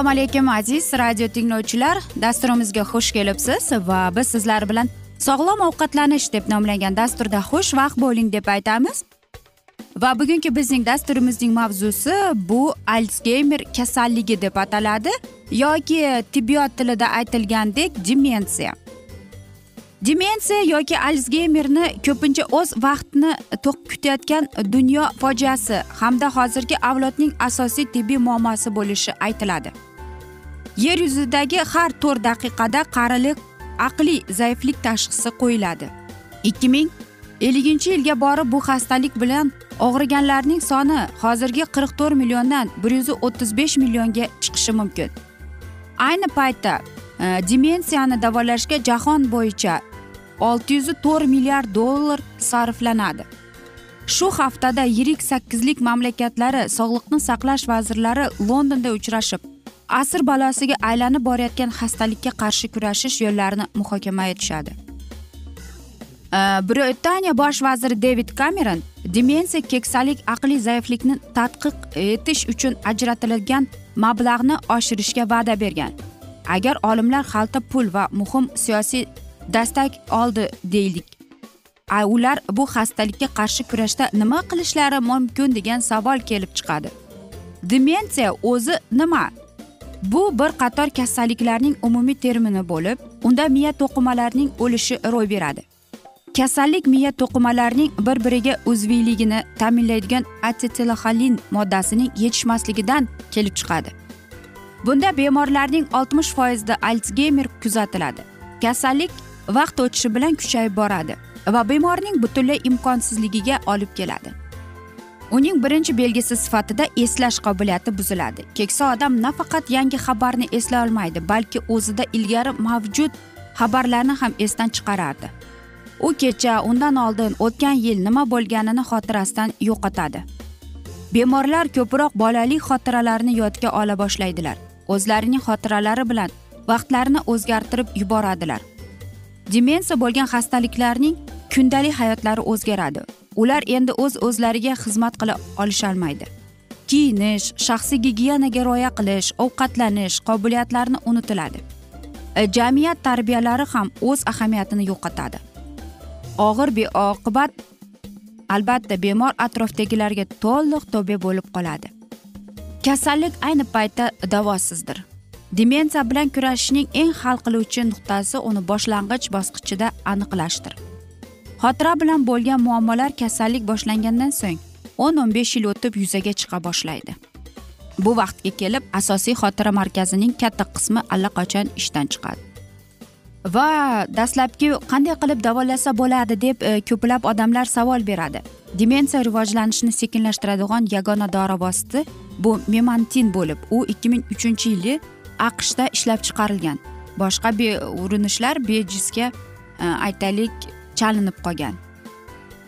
assalomu alaykum aziz radio tinglovchilar. Dasturimizga xush kelibsiz va biz sizlar bilan sog'lom ovqatlanish deb nomlangan dasturda xushvaqt bo'ling deb aytamiz. Va bugungi bizning dasturimizning mavzusi bu alsgeymer kasalligi deb ataladi yoki tibbiyot tilida aytilgandek demensiya. Demensiya yoki alsgeymerni ko'pincha o'z vaqtini to'q kutayotgan dunyo fojiasi hamda hozirgi avlodning asosiy tibbiy muammosi bo'lishi aytiladi. Yer yuzidagi har to'rt daqiqada qarilik aqliy zaiflik tashxisi qo'yiladi. ikki ming elliginchi yilga borib bu xastalik bilan og'riganlarning soni hozirgi qirq to'rt milliondan bir yuz o'ttiz besh millionga chiqishi mumkin. Ayni paytda e, demensiyani davolashga jahon bo'yicha olti yuz to'rt milliard dollar sarflanadi. Shu haftada yirik sakkizlik mamlakatlari sog'liqni saqlash vazirlari londonda uchrashib asr balosiga aylanib borayotgan xastalikka qarshi kurashish yo'llarini muhokama etishadi britaniya bosh vaziri devid kameron demensiya keksalik aqliy zaiflikni tadqiq etish uchun ajratilgan mablag'ni oshirishga va'da bergan. Agar olimlar xalta pul va muhim siyosiy dastak oldi deylik. Ular bu xastalikka qarshi kurashda nima qilishlari mumkin degan savol kelib chiqadi. Demensiya o'zi nima? Bu bir qator kasalliklarning umumiy termini bo'lib unda miya to'qimalarining o'lishi ro'y beradi. Kasallik miya to'qimalarining bir biriga uzviyligini ta'minlaydigan asetilxolin moddasining yetishmasligidan kelib chiqadi. Bunda bemorlarning oltmish foizida alsgeymer kuzatiladi. Kasallik vaqt o'tishi bilan kuchayib boradi va bemorning butunlay imkonsizligiga olib keladi. Uning birinchi belgisi sifatida eslash qobiliyati buziladi. Keksa odam nafaqat yangi xabarni eslay olmaydi balki o'zida ilgari mavjud xabarlarni ham esdan chiqarardi. U kecha undan oldin o'tgan yil nima bo'lganini xotirasidan yo'qotadi. Bemorlar ko'proq bolalik xotiralarini yodga ola boshlaydilar. O'zlarining xotiralari bilan vaqtlarini o'zgartirib yuboradilar. Demensiya bo'lgan xastaliklarning kundalik hayotlari o'zgaradi. Ular endi o'z o'zlariga xizmat qila olisholmaydi kiyinish shaxsiy gigiyenaga rioya qilish ovqatlanish qobiliyatlarini unutiladi. E, jamiyat tarbiyalari ham o'z ahamiyatini yo'qotadi. Og'ir beoqibat albatta bemor atrofdagilarga to'liq tobe bo'lib qoladi. Kasallik ayni paytda davosizdir. Demensiya bilan kurashishning eng hal qiluvchi nuqtasi uni boshlang'ich bosqichida aniqlashdir. Xotira bilan bo'lgan muammolar kasallik boshlangandan so'ng o'n o'n besh yil o'tib yuzaga chiqa boshlaydi. Bu vaqtga kelib asosiy xotira markazining katta qismi allaqachon ishdan chiqadi. Va dastlabki qanday qilib davolasa bo'ladi deb e, ko'plab odamlar savol beradi. Demensiya rivojlanishini sekinlashtiradigan yagona dori vositasi bu memantin bo'lib u ikki ming uchinchi yili aqshda ishlab chiqarilgan. Boshqa urinishlar bejizga e, aytaylik chalinib qolgan.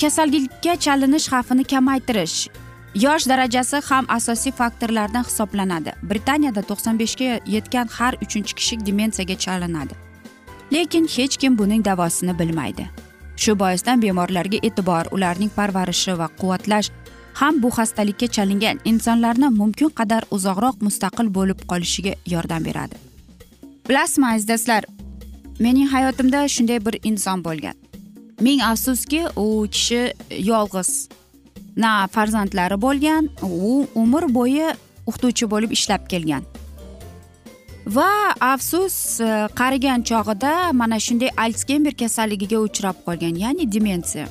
Kasallikka chalinish xavfini kamaytirish. Yosh darajasi ham asosiy faktorlardan hisoblanadi. Britaniyada to'qson beshga yetgan har uchinchi kishi demensiyaga chalinadi. Lekin hech kim buning davosini bilmaydi. Shu boisdan bemorlarga e'tibor ularning parvarishi va quvvatlash ham bu xastalikka chalingan insonlarni mumkin qadar uzoqroq mustaqil bo'lib qolishiga yordam beradi. Bilasizmi aziz do'stlar mening hayotimda shunday bir inson bo'lgan. Ming afsuski u kishi yolg'iz na farzandlari bo'lgan u umr bo'yi o'qituvchi bo'lib ishlab kelgan. Va afsus e, qarigan chog'ida mana shunday alsgeymer kasalligiga uchrab qolgan ya'ni demensiya.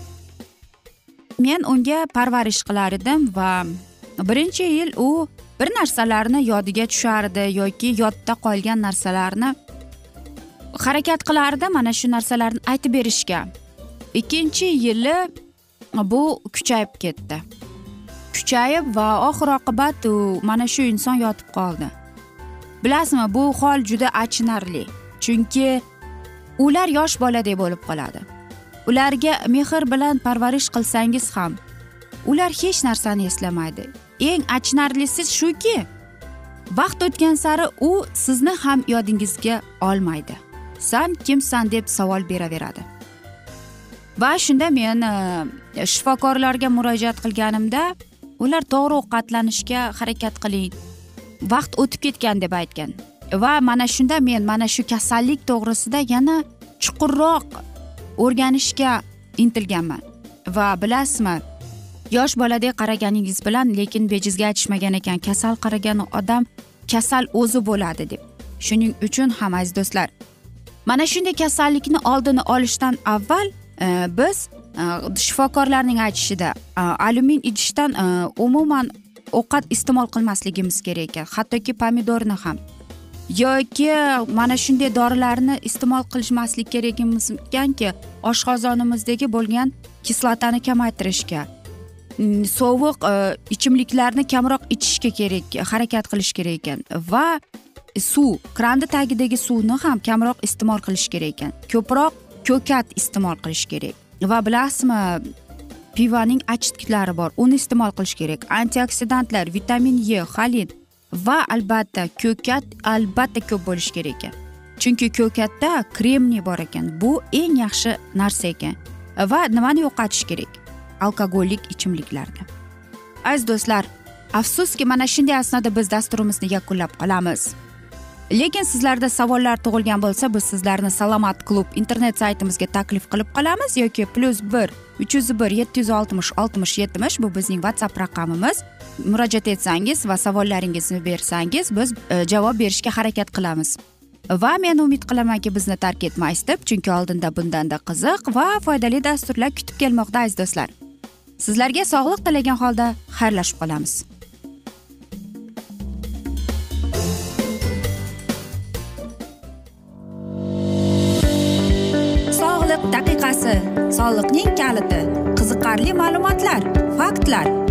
Men unga parvarish qilar edim va birinchi yil u bir narsalarni yodiga tushardi yoki yodda qolgan narsalarni harakat qilardi mana shu narsalarni aytib berishga. Ikkinchi yili bu kuchayib ketdi. Kuchayib va oxir oqibat u mana shu inson yotib qoldi. Bilasizmi bu hol juda achinarli chunki ular yosh boladek bo'lib qoladi. Ularga mehr bilan parvarish qilsangiz ham ular hech narsani eslamaydi. Eng achinarlisi shuki vaqt o'tgan sari u sizni ham yodingizga olmaydi. San kimsan deb savol beraveradi. Va shunda men e, shifokorlarga murojaat qilganimda ular to'g'ri ovqatlanishga harakat qiling. Vaqt o'tib ketgan deb aytgan. Va mana shunda men mana shu kasallik to'g'risida yana chuqurroq o'rganishga intilganman. Va bilasizmi yosh boladek qaraganingiz bilan lekin bejizga aytishmagan ekan kasal qaragan odam kasal o'zi bo'ladi deb. Shuning uchun ham aziz do'stlar mana shunday kasallikni oldini olishdan avval e, biz e, shifokorlarning aytishida e, alyumin idishdan e, umuman ovqat iste'mol qilmasligimiz kerak ekan. Hattoki pomidorni ham. Yoki mana shunday dorilarni iste'mol qilishmaslik kerakimiz ekanki oshqozonimizdagi bo'lgan kislotani kamaytirishga sovuq e, ichimliklarni kamroq ichishga kerak harakat qilish kerak ekan va suv kranni tagidagi suvni ham kamroq iste'mol qilish kerak ekan. Ko'proq ko'kat iste'mol qilish kerak va bilasizmi pivoning achitgichlari bor uni iste'mol qilish kerak. Antioksidantlar vitamin e xolin va albatta ko'kat albatta ko'p bo'lishi kerak ekan. Chunki ko'katda kremniy bor ekan? Bu eng yaxshi narsa ekan. Va nimani yo'qotish kerak? Alkogollik ichimliklarni. Aziz do'stlar afsuski mana shunday asnoda biz dasturimizni yakunlab qolamiz. Lekin sizlarda savollar tug'ilgan bo'lsa biz sizlarni salomat klub internet saytimizga taklif qilib qolamiz yoki plyus bir uch yuz bir yetti yuz oltmish oltmish yetmish bu bizning whatsapp raqamimiz. Murojaat etsangiz va savollaringizni bersangiz biz e, javob berishga harakat qilamiz. Va men umid qilamanki bizni tark etmaysiz deb chunki oldinda bundanda qiziq va foydali dasturlar kutib kelmoqda aziz do'stlar. Sizlarga sog'liq tilagan holda xayrlashib qolamiz. Sog'liq daqiqasi soliqning kaliti qiziqarli ma'lumotlar faktlar.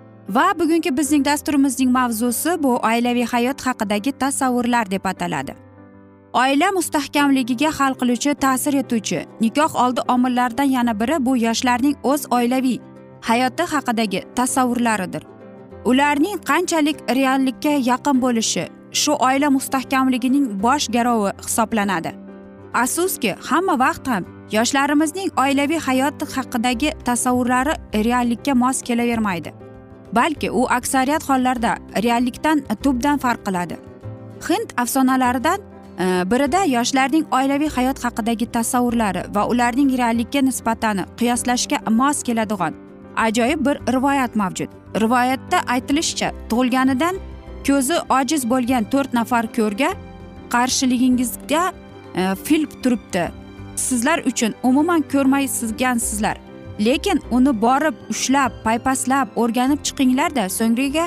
Va bugungi bizning dasturimizning mavzusi bu oilaviy hayot haqidagi tasavvurlar deb ataladi. Oila mustahkamligiga hal qiluvchi ta'sir etuvchi nikoh oldi omillaridan yana biri bu yoshlarning o'z oilaviy hayoti haqidagi tasavvurlaridir. Ularning qanchalik reallikka yaqin bo'lishi shu oila mustahkamligining bosh garovi hisoblanadi. Afsuski hamma vaqt ham yoshlarimizning oilaviy hayot haqidagi tasavvurlari reallikka mos kelavermaydi. Balki u aksariyat hollarda reallikdan tubdan farq qiladi. Hind afsonalaridan e, birida yoshlarning oilaviy hayot haqidagi tasavvurlari va ularning reallikka nisbatan qiyoslashga mos keladigan ajoyib bir rivoyat mavjud. Rivoyatda aytilishicha tug'ilganidan ko'zi ojiz bo'lgan to'rt nafar ko'rga qarshiligingizga e, fil turibdi. Sizlar uchun umuman ko'rmaysizgansizlar. Lekin uni borib ushlab paypaslab o'rganib chiqinglarda so'ngliga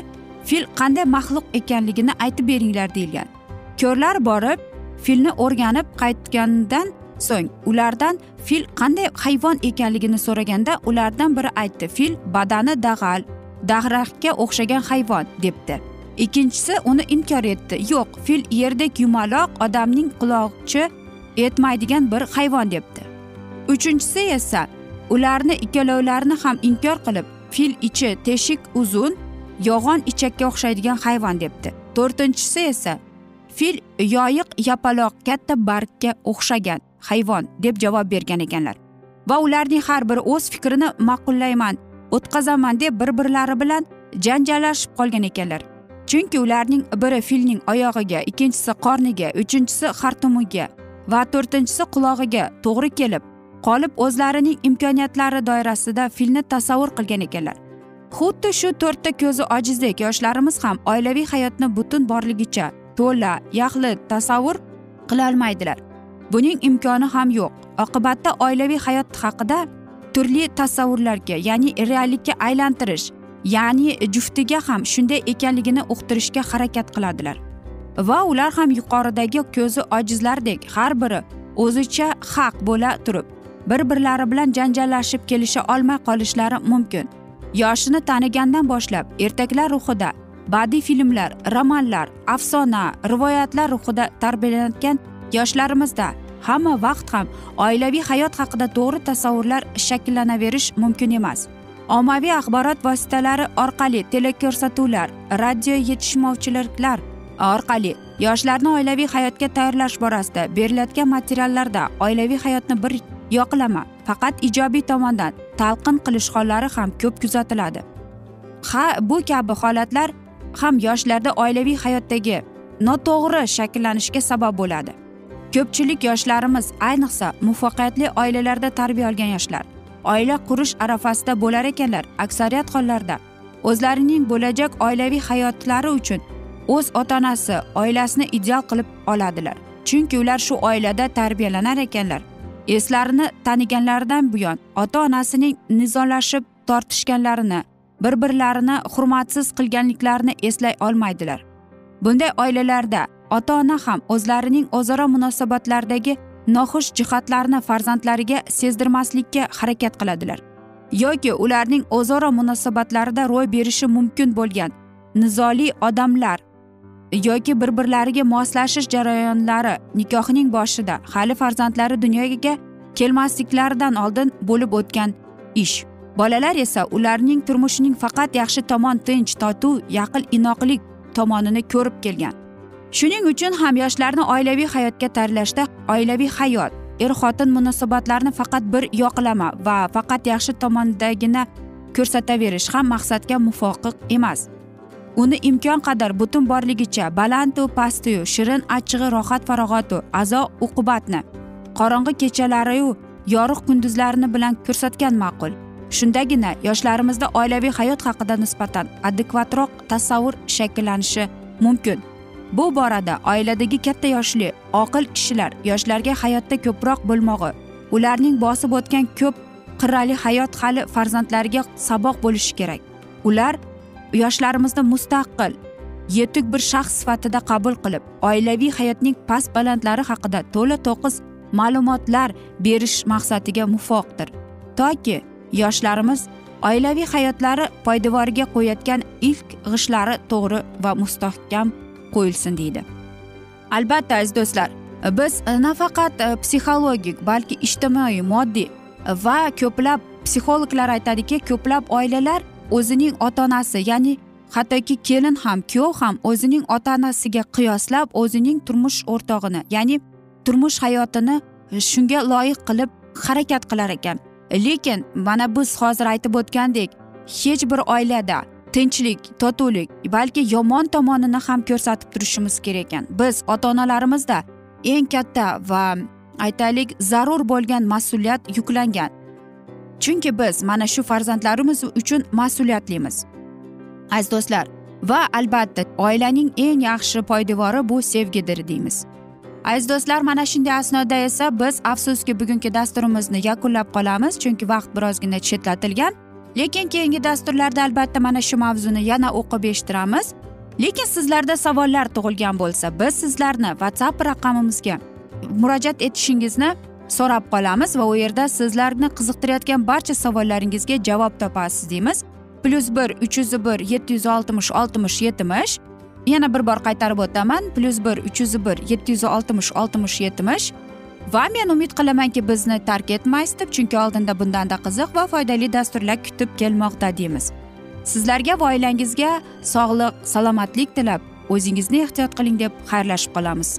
fil qanday maxluq ekanligini aytib beringlar deyilgan. Ko'rlar borib filni o'rganib qaytgandan so'ng ulardan fil qanday hayvon ekanligini so'raganda ulardan biri aytdi fil badani dag'al daraxtga o'xshagan hayvon debdi. Ikkinchisi uni inkor etdi yo'q fil yerdek yumaloq odamning quloqchi etmaydigan bir hayvon debdi. Uchinchisi esa ularni ikkalovlarini ham inkor qilib fil ichi teshik uzun yog'on ichakka o'xshaydigan hayvon debdi. To'rtinchisi esa fil yoyiq yapaloq katta bargga o'xshagan hayvon deb javob bergan ekanlar. Va ularning har biri o'z fikrini ma'qullayman o'tkazaman deb bir birlari bilan janjallashib qolgan ekanlar. Chunki ularning biri filning oyog'iga ikkinchisi qorniga uchinchisi xartumiga va to'rtinchisi qulog'iga to'g'ri kelib qolib o'zlarining imkoniyatlari doirasida filni tasavvur qilgan ekanlar. Xuddi shu to'rtta ko'zi ojizdek yoshlarimiz ham oilaviy hayotni butun borligicha to'la yaxlit tasavvur qilolmaydilar buning imkoni ham yo'q. Oqibatda oilaviy hayot haqida turli tasavvurlarga ya'ni reallikka aylantirish ya'ni juftiga ham shunday ekanligini uqtirishga harakat qiladilar. Va ular ham yuqoridagi ko'zi ojizlardek har biri o'zicha haq bo'la turib bir birlari bilan janjallashib kelisha olmay qolishlari mumkin. Yoshini tanigandan boshlab ertaklar ruhida badiiy filmlar romanlar afsona rivoyatlar ruhida tarbiyalanayotgan yoshlarimizda hamma vaqt ham oilaviy hayot haqida to'g'ri tasavvurlar shakllanaverish mumkin emas. Ommaviy axborot vositalari orqali teleko'rsatuvlar radio yetishmovchiliklar orqali yoshlarni oilaviy hayotga tayyorlash borasida berilayotgan materiallarda oilaviy hayotni bir yoqlama faqat ijobiy tomondan talqin qilish hollari ham ko'p kuzatiladi. Ha bu kabi holatlar ham yoshlarda oilaviy hayotdagi noto'g'ri shakllanishga sabab bo'ladi. Ko'pchilik yoshlarimiz ayniqsa muvaffaqiyatli oilalarda tarbiya olgan yoshlar oila qurish arafasida bo'lar ekanlar aksariyat hollarda. O'zlarining bo'lajak oilaviy hayotlari uchun o'z ota onasi oilasini ideal qilib oladilar. Chunki ular shu oilada tarbiyalanar ekanlar. Eslarini taniganlaridan buyon ota onasining nizolashib tortishganlarini bir birlarini hurmatsiz qilganliklarini eslay olmaydilar. Bunday oilalarda ota ona ham o'zlarining o'zaro munosabatlardagi noxush jihatlarni farzandlariga sezdirmaslikka harakat qiladilar. Yoki ularning o'zaro munosabatlarida ro'y berishi mumkin bo'lgan nizoli odamlar yoki bir birlariga moslashish jarayonlari nikohning boshida hali farzandlari dunyoga kelmasliklaridan oldin bo'lib o'tgan ish. Bolalar esa ularning turmushining faqat yaxshi tomon tinch totuv yaqin inoqlik tomonini ko'rib kelgan. Shuning uchun ham yoshlarni oilaviy hayotga tayyorlashda oilaviy hayot er xotin munosabatlarini faqat bir yoqlama va faqat yaxshi tomondagina ko'rsataverish ham maqsadga muvofiq emas. Uni imkon qadar butun borligicha balandu pastiyu shirin achchig'i rohat farog'atu azo uqubatni qorong'i kechalariyu yorug' kunduzlarini bilan ko'rsatgan ma'qul. Shundagina yoshlarimizda oilaviy hayot haqida nisbatan adekvatroq tasavvur shakllanishi mumkin. Bu borada oiladagi katta yoshli oqil kishilar yoshlarga hayotda ko'proq bo'lmog'i ularning bosib o'tgan ko'p qirrali hayot hali farzandlariga saboq bo'lishi kerak. Ular yoshlarimizni mustaqil yetuk bir shaxs sifatida qabul qilib oilaviy hayotning past balandlari haqida to'la to'qis ma'lumotlar berish maqsadiga muvofiqdir. Toki yoshlarimiz oilaviy hayotlari poydevoriga qo'yayotgan ilk g'ishlari to'g'ri va mustahkam qo'yilsin deydi. Albatta aziz do'stlar biz nafaqat e, psixologik balki ijtimoiy moddiy va ko'plab psixologlar aytadiki ko'plab oilalar o'zining ota onasi ya'ni hattoki kelin ham kuyov ham o'zining ota onasiga qiyoslab o'zining turmush o'rtog'ini ya'ni turmush hayotini shunga loyiq qilib harakat qilar ekan. Lekin mana biz hozir aytib o'tgandek hech bir oilada tinchlik totuvlik balki yomon tomonini ham ko'rsatib turishimiz kerak ekan. Biz ota onalarimizda eng katta va aytaylik zarur bo'lgan mas'uliyat yuklangan. Chunki biz mana shu farzandlarimiz uchun mas'uliyatlimiz aziz do'stlar va albatta oilaning eng yaxshi poydevori bu sevgidir deymiz. Aziz do'stlar mana shunday asnoda esa biz afsuski bugungi dasturimizni yakunlab qolamiz chunki vaqt birozgina chetlatilgan. Lekin keyingi dasturlarda albatta mana shu mavzuni yana o'qib eshittiramiz. Lekin sizlarda savollar tug'ilgan bo'lsa biz sizlarni whatsapp raqamimizga murojaat etishingizni so'rab qolamiz va u yerda sizlarni qiziqtirayotgan barcha savollaringizga javob topasiz deymiz. Plyus bir uch yuz bir yetti yuz oltmish oltmish yetmish. Yana bir bor qaytarib o'taman. Plyus bir uch yuz bir yetti yuz oltmish oltmish yetmish. Va men umid qilamanki bizni tark etmaysiz deb chunki oldinda bundanda qiziq va foydali dasturlar kutib kelmoqda deymiz. Sizlarga va oilangizga sog'lik salomatlik tilab o'zingizni ehtiyot qiling deb xayrlashib qolamiz.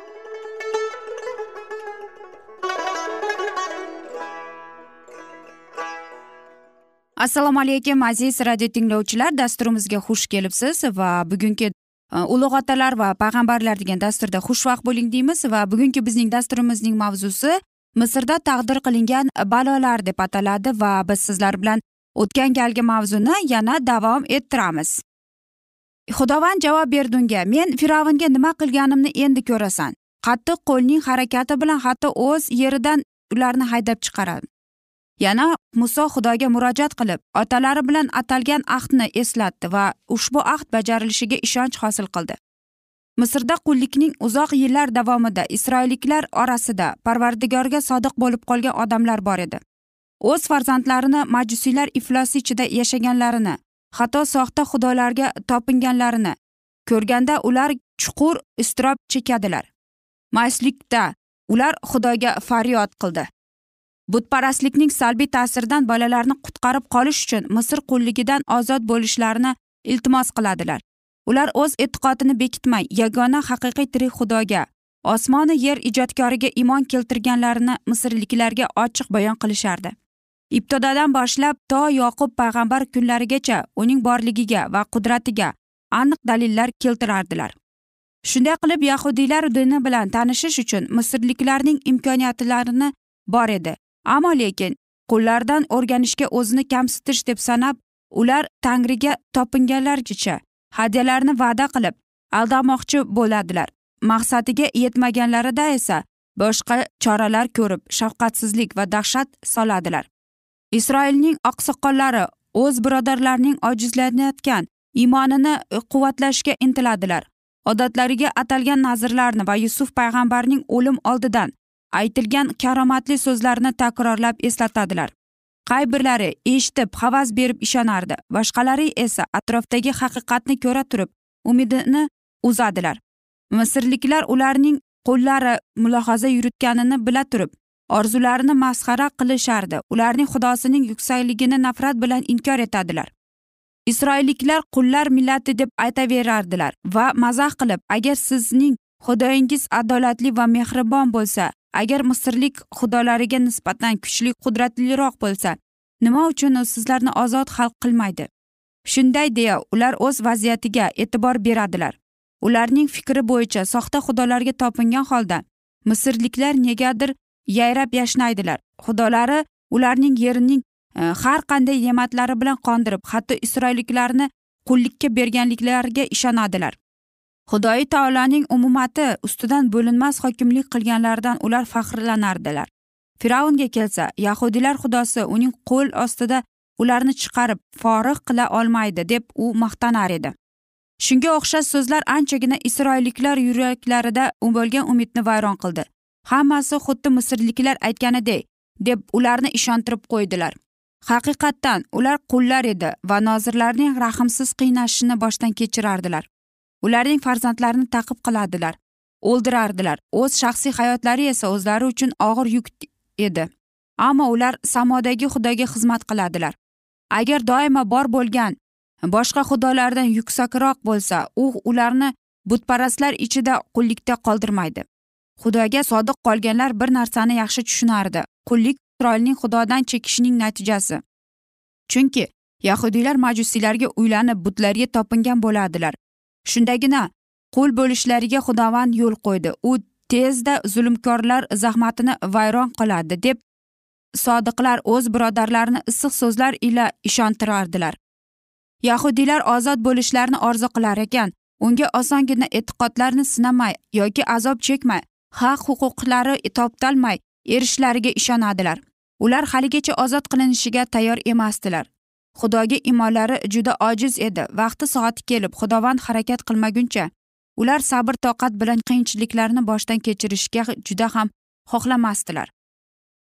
Assalomu alaykum aziz radio tinglovchilar. Dasturimizga xush kelibsiz va bugungi e, ulug' otalar va payg'ambarlar degan dasturda xushvaqt bo'ling deymiz va bugungi bizning dasturimizning mavzusi misrda taqdir qilingan e, balolar deb ataladi va biz sizlar bilan o'tgan galgi mavzuni yana davom ettiramiz. Xudovand javob berdi unga men fir'avnga nima qilganimni endi ko'rasan. Qattiq qo'lning harakati bilan hatto o'z yeridan ularni haydab chiqaradi yana muso xudoga murojaat qilib otalari bilan atalgan ahdni eslatdi va ushbu ahd bajarilishiga ishonch hosil qildi. Misrda qullikning uzoq yillar davomida isroilliklar orasida parvardigorga sodiq bo'lib qolgan odamlar bor edi. O'z farzandlarini majusiylar iflosi ichida yashaganlarini hatto soxta xudolarga topinganlarini ko'rganda ular chuqur iztirob chekadilar mayuslikda ular xudoga faryod qildi. Butparastlikning salbiy ta'siridan bolalarni qutqarib qolish uchun misr qulligidan ozod bo'lishlarini iltimos qiladilar. Ular o'z e'tiqodini bekitmay yagona haqiqiy tirik xudoga osmoni yer ijodkoriga iymon keltirganlarini misrliklarga ochiq bayon qilishardi. Ibtidodan boshlab to yoqub payg'ambar kunlarigacha uning borligiga va qudratiga aniq dalillar keltirardilar. Shunday qilib yahudiylar dini bilan tanishish uchun misrliklarning imkoniyatlarini bor edi. Ammo lekin qullardan o'rganishga o'zini kamsitish deb sanab ular tangriga topinganlarcha hadyalarni va'da qilib aldamoqchi bo'ladilar. Maqsadiga yetmaganlarida esa boshqa choralar ko'rib shafqatsizlik va dahshat soladilar. Isroilning oqsoqollari o'z birodarlarining ojizlanayotgan iymonini quvvatlashga intiladilar. Odatlariga atalgan nazrlarni va yusuf payg'ambarning o'lim oldidan aytilgan karomatli so'zlarni takrorlab eslatadilar. Qay birlari eshitib havas berib ishonardi boshqalari esa atrofdagi haqiqatni ko'ra turib umidini uzadilar. Misrliklar ularning qo'llari mulohaza yuritganini bila turib orzularini masxara qilishardi ularning xudosining yuksakligini nafrat bilan inkor etadilar. Isroilliklar qullar millati deb aytaverardilar va mazax qilib agar sizning xudoyingiz adolatli va mehribon bo'lsa agar misrlik xudolariga nisbatan kuchli qudratliroq bo'lsa nima uchun u sizlarni ozod xalq qilmaydi? Shunday deya ular o'z vaziyatiga e'tibor beradilar. Ularning fikri bo'yicha soxta xudolarga topingan holda misrliklar negadir yayrab yashnaydilar. Xudolari ularning yerining e, har qanday ne'matlari bilan qondirib hatto isroilliklarni qullikka berganliklariga ishonadilar. Xudoyi taoloning umumati ustidan bo'linmas hokimlik qilganlaridan ular faxrlanardilar. Fir'avnga kelsa yahudiylar xudosi uning qo'l ostida ularni chiqarib forig' qila olmaydi deb u maqtanar edi. Shunga o'xshash so'zlar anchagina isroilliklar yuraklarida bo'lgan umidni vayron qildi. Hammasi xuddi misrliklar aytganidek deb ularni ishontirib qo'ydilar. Haqiqatdan ular qullar edi va nozirlarning rahmsiz qiynashini boshdan kechirardilar. Ularning farzandlarini taqib qiladilar o'ldirardilar. O'z shaxsiy hayotlari esa o'zlari uchun og'ir yuk edi. Ammo ular samodagi xudoga xizmat qiladilar. Agar doimo bor bo'lgan boshqa xudolardan yuksakroq bo'lsa u ularni butparastlar ichida qullikda qoldirmaydi. Xudoga sodiq qolganlar bir narsani yaxshi tushunardi. Qullik isroilning xudodan chekishining natijasi. Chunki yahudiylar majusiylarga uylanib butlarga topingan bo'ladilar. Shundagina qul bo'lishlariga xudovand yo'l qo'ydi. U tezda zulmkorlar zahmatini vayron qiladi deb sodiqlar o'z birodarlarini issiq so'zlar ila ishontirardilar. Yahudiylar ozod bo'lishlarini orzu qilar ekan. Unga osongina e'tiqodlarini sinamay yoki azob chekmay haq huquqlari toptalmay erishishlariga ishonadilar. Ular haligacha ozod qilinishiga tayyor emasdilar. Xudoga imonlari juda ojiz edi. Vaqti soati kelib xudovand harakat qilmaguncha ular sabr toqat bilan qiyinchiliklarni boshdan kechirishga juda ham xohlamasdilar.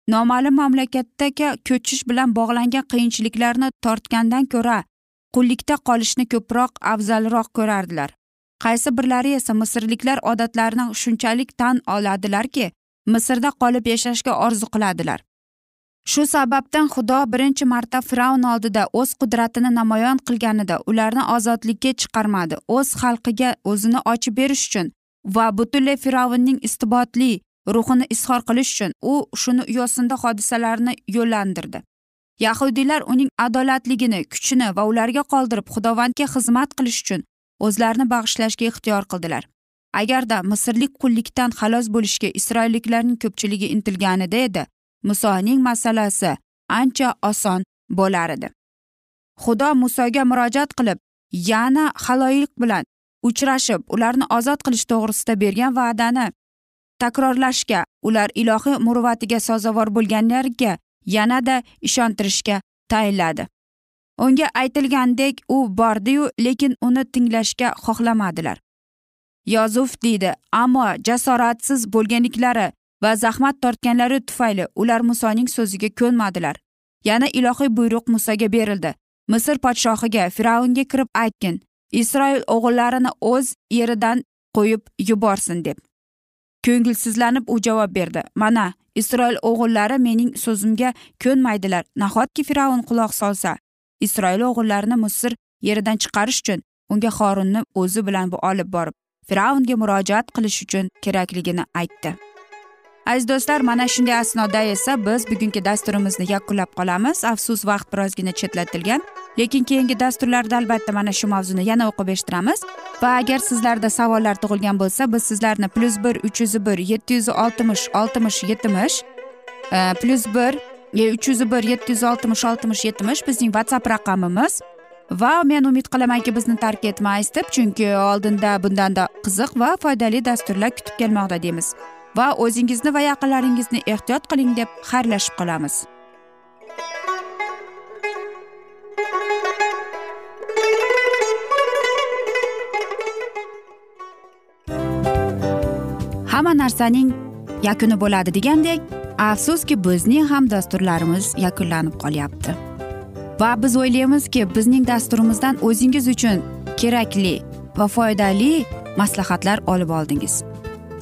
Noma'lum mamlakatdagi ko'chish bilan bog'langan qiyinchiliklarni tortgandan ko'ra qullikda qolishni ko'proq afzalroq ko'rardilar. Qaysi birlari esa misrliklar odatlarini shunchalik tan oladilarki misrda qolib yashashga orzu qiladilar. Shu sababdan xudo birinchi marta fir'avn oldida o'z qudratini namoyon qilganida ularni ozodlikka chiqarmadi o'z xalqiga o'zini ochib berish uchun va butunlay fir'avnning istibotli ruhini izhor qilish uchun u shuni yo'sinda hodisalarni yo'llantirdi. Yahudiylar uning adolatligini kuchini va ularga qoldirib xudovandga xizmat qilish uchun o'zlarini bag'ishlashga ixtiyor qildilar. Agarda misrlik qullikdan xalos bo'lishga isroilliklarning ko'pchiligi intilganida edi musoning masalasi ancha oson bo'lar edi. Xudo musoga murojaat qilib yana haloyiq bilan uchrashib ularni ozod qilish to'g'risida bergan va'dani takrorlashga ular ilohiy muruvvatiga sazovor bo'lganlarga yanada ishontirishga tayinladi. Unga aytilgandek u bordiyu lekin uni tinglashga xohlamadilar. Yozuf deydi ammo jasoratsiz bo'lganliklari va zahmat tortganlari tufayli ular musoning so'ziga ko'nmadilar. Yana ilohiy buyruq musoga berildi. Misr podshohiga fir'avnga kirib aytgin isroil o'g'illarini o'z yeridan qo'yib yuborsin deb. Ko'ngilsizlanib u javob berdi. Mana isroil o'g'illari mening so'zimga ko'nmaydilar. Nahotki fir'avn quloq solsa? Isroil o'g'illarini misr yeridan chiqarish uchun unga horunni o'zi bilan olib borib fir'avnga murojaat qilish uchun kerakligini aytdi. Aziz do'stlar mana shunday asnoda esa biz bugungi dasturimizni yakunlab qolamiz. Afsus vaqt birozgina chetlatilgan lekin keyingi dasturlarda albatta mana shu mavzuni yana o'qib eshittiramiz. Va agar sizlarda savollar tug'ilgan bo'lsa biz sizlarni plyus bir uch yuz bir yetti yuz oltmish oltmish yetmish e, plyus bir e, uch yuz bir yetti yuz oltmish oltmish yetmish bizning whatsapp raqamimiz. Va men umid qilamanki bizni tark etmaysiz deb chunki oldinda bundanda qiziq va foydali dasturlar kutib kelmoqda deymiz. Va o'zingizni va yaqinlaringizni ehtiyot qiling deb xayrlashib qolamiz. Hamma narsaning yakuni bo'ladi degandek afsuski bizning ham dasturlarimiz yakunlanib qolyapti. Va biz o'ylaymizki bizning dasturimizdan o'zingiz uchun kerakli va foydali maslahatlar olib oldingiz.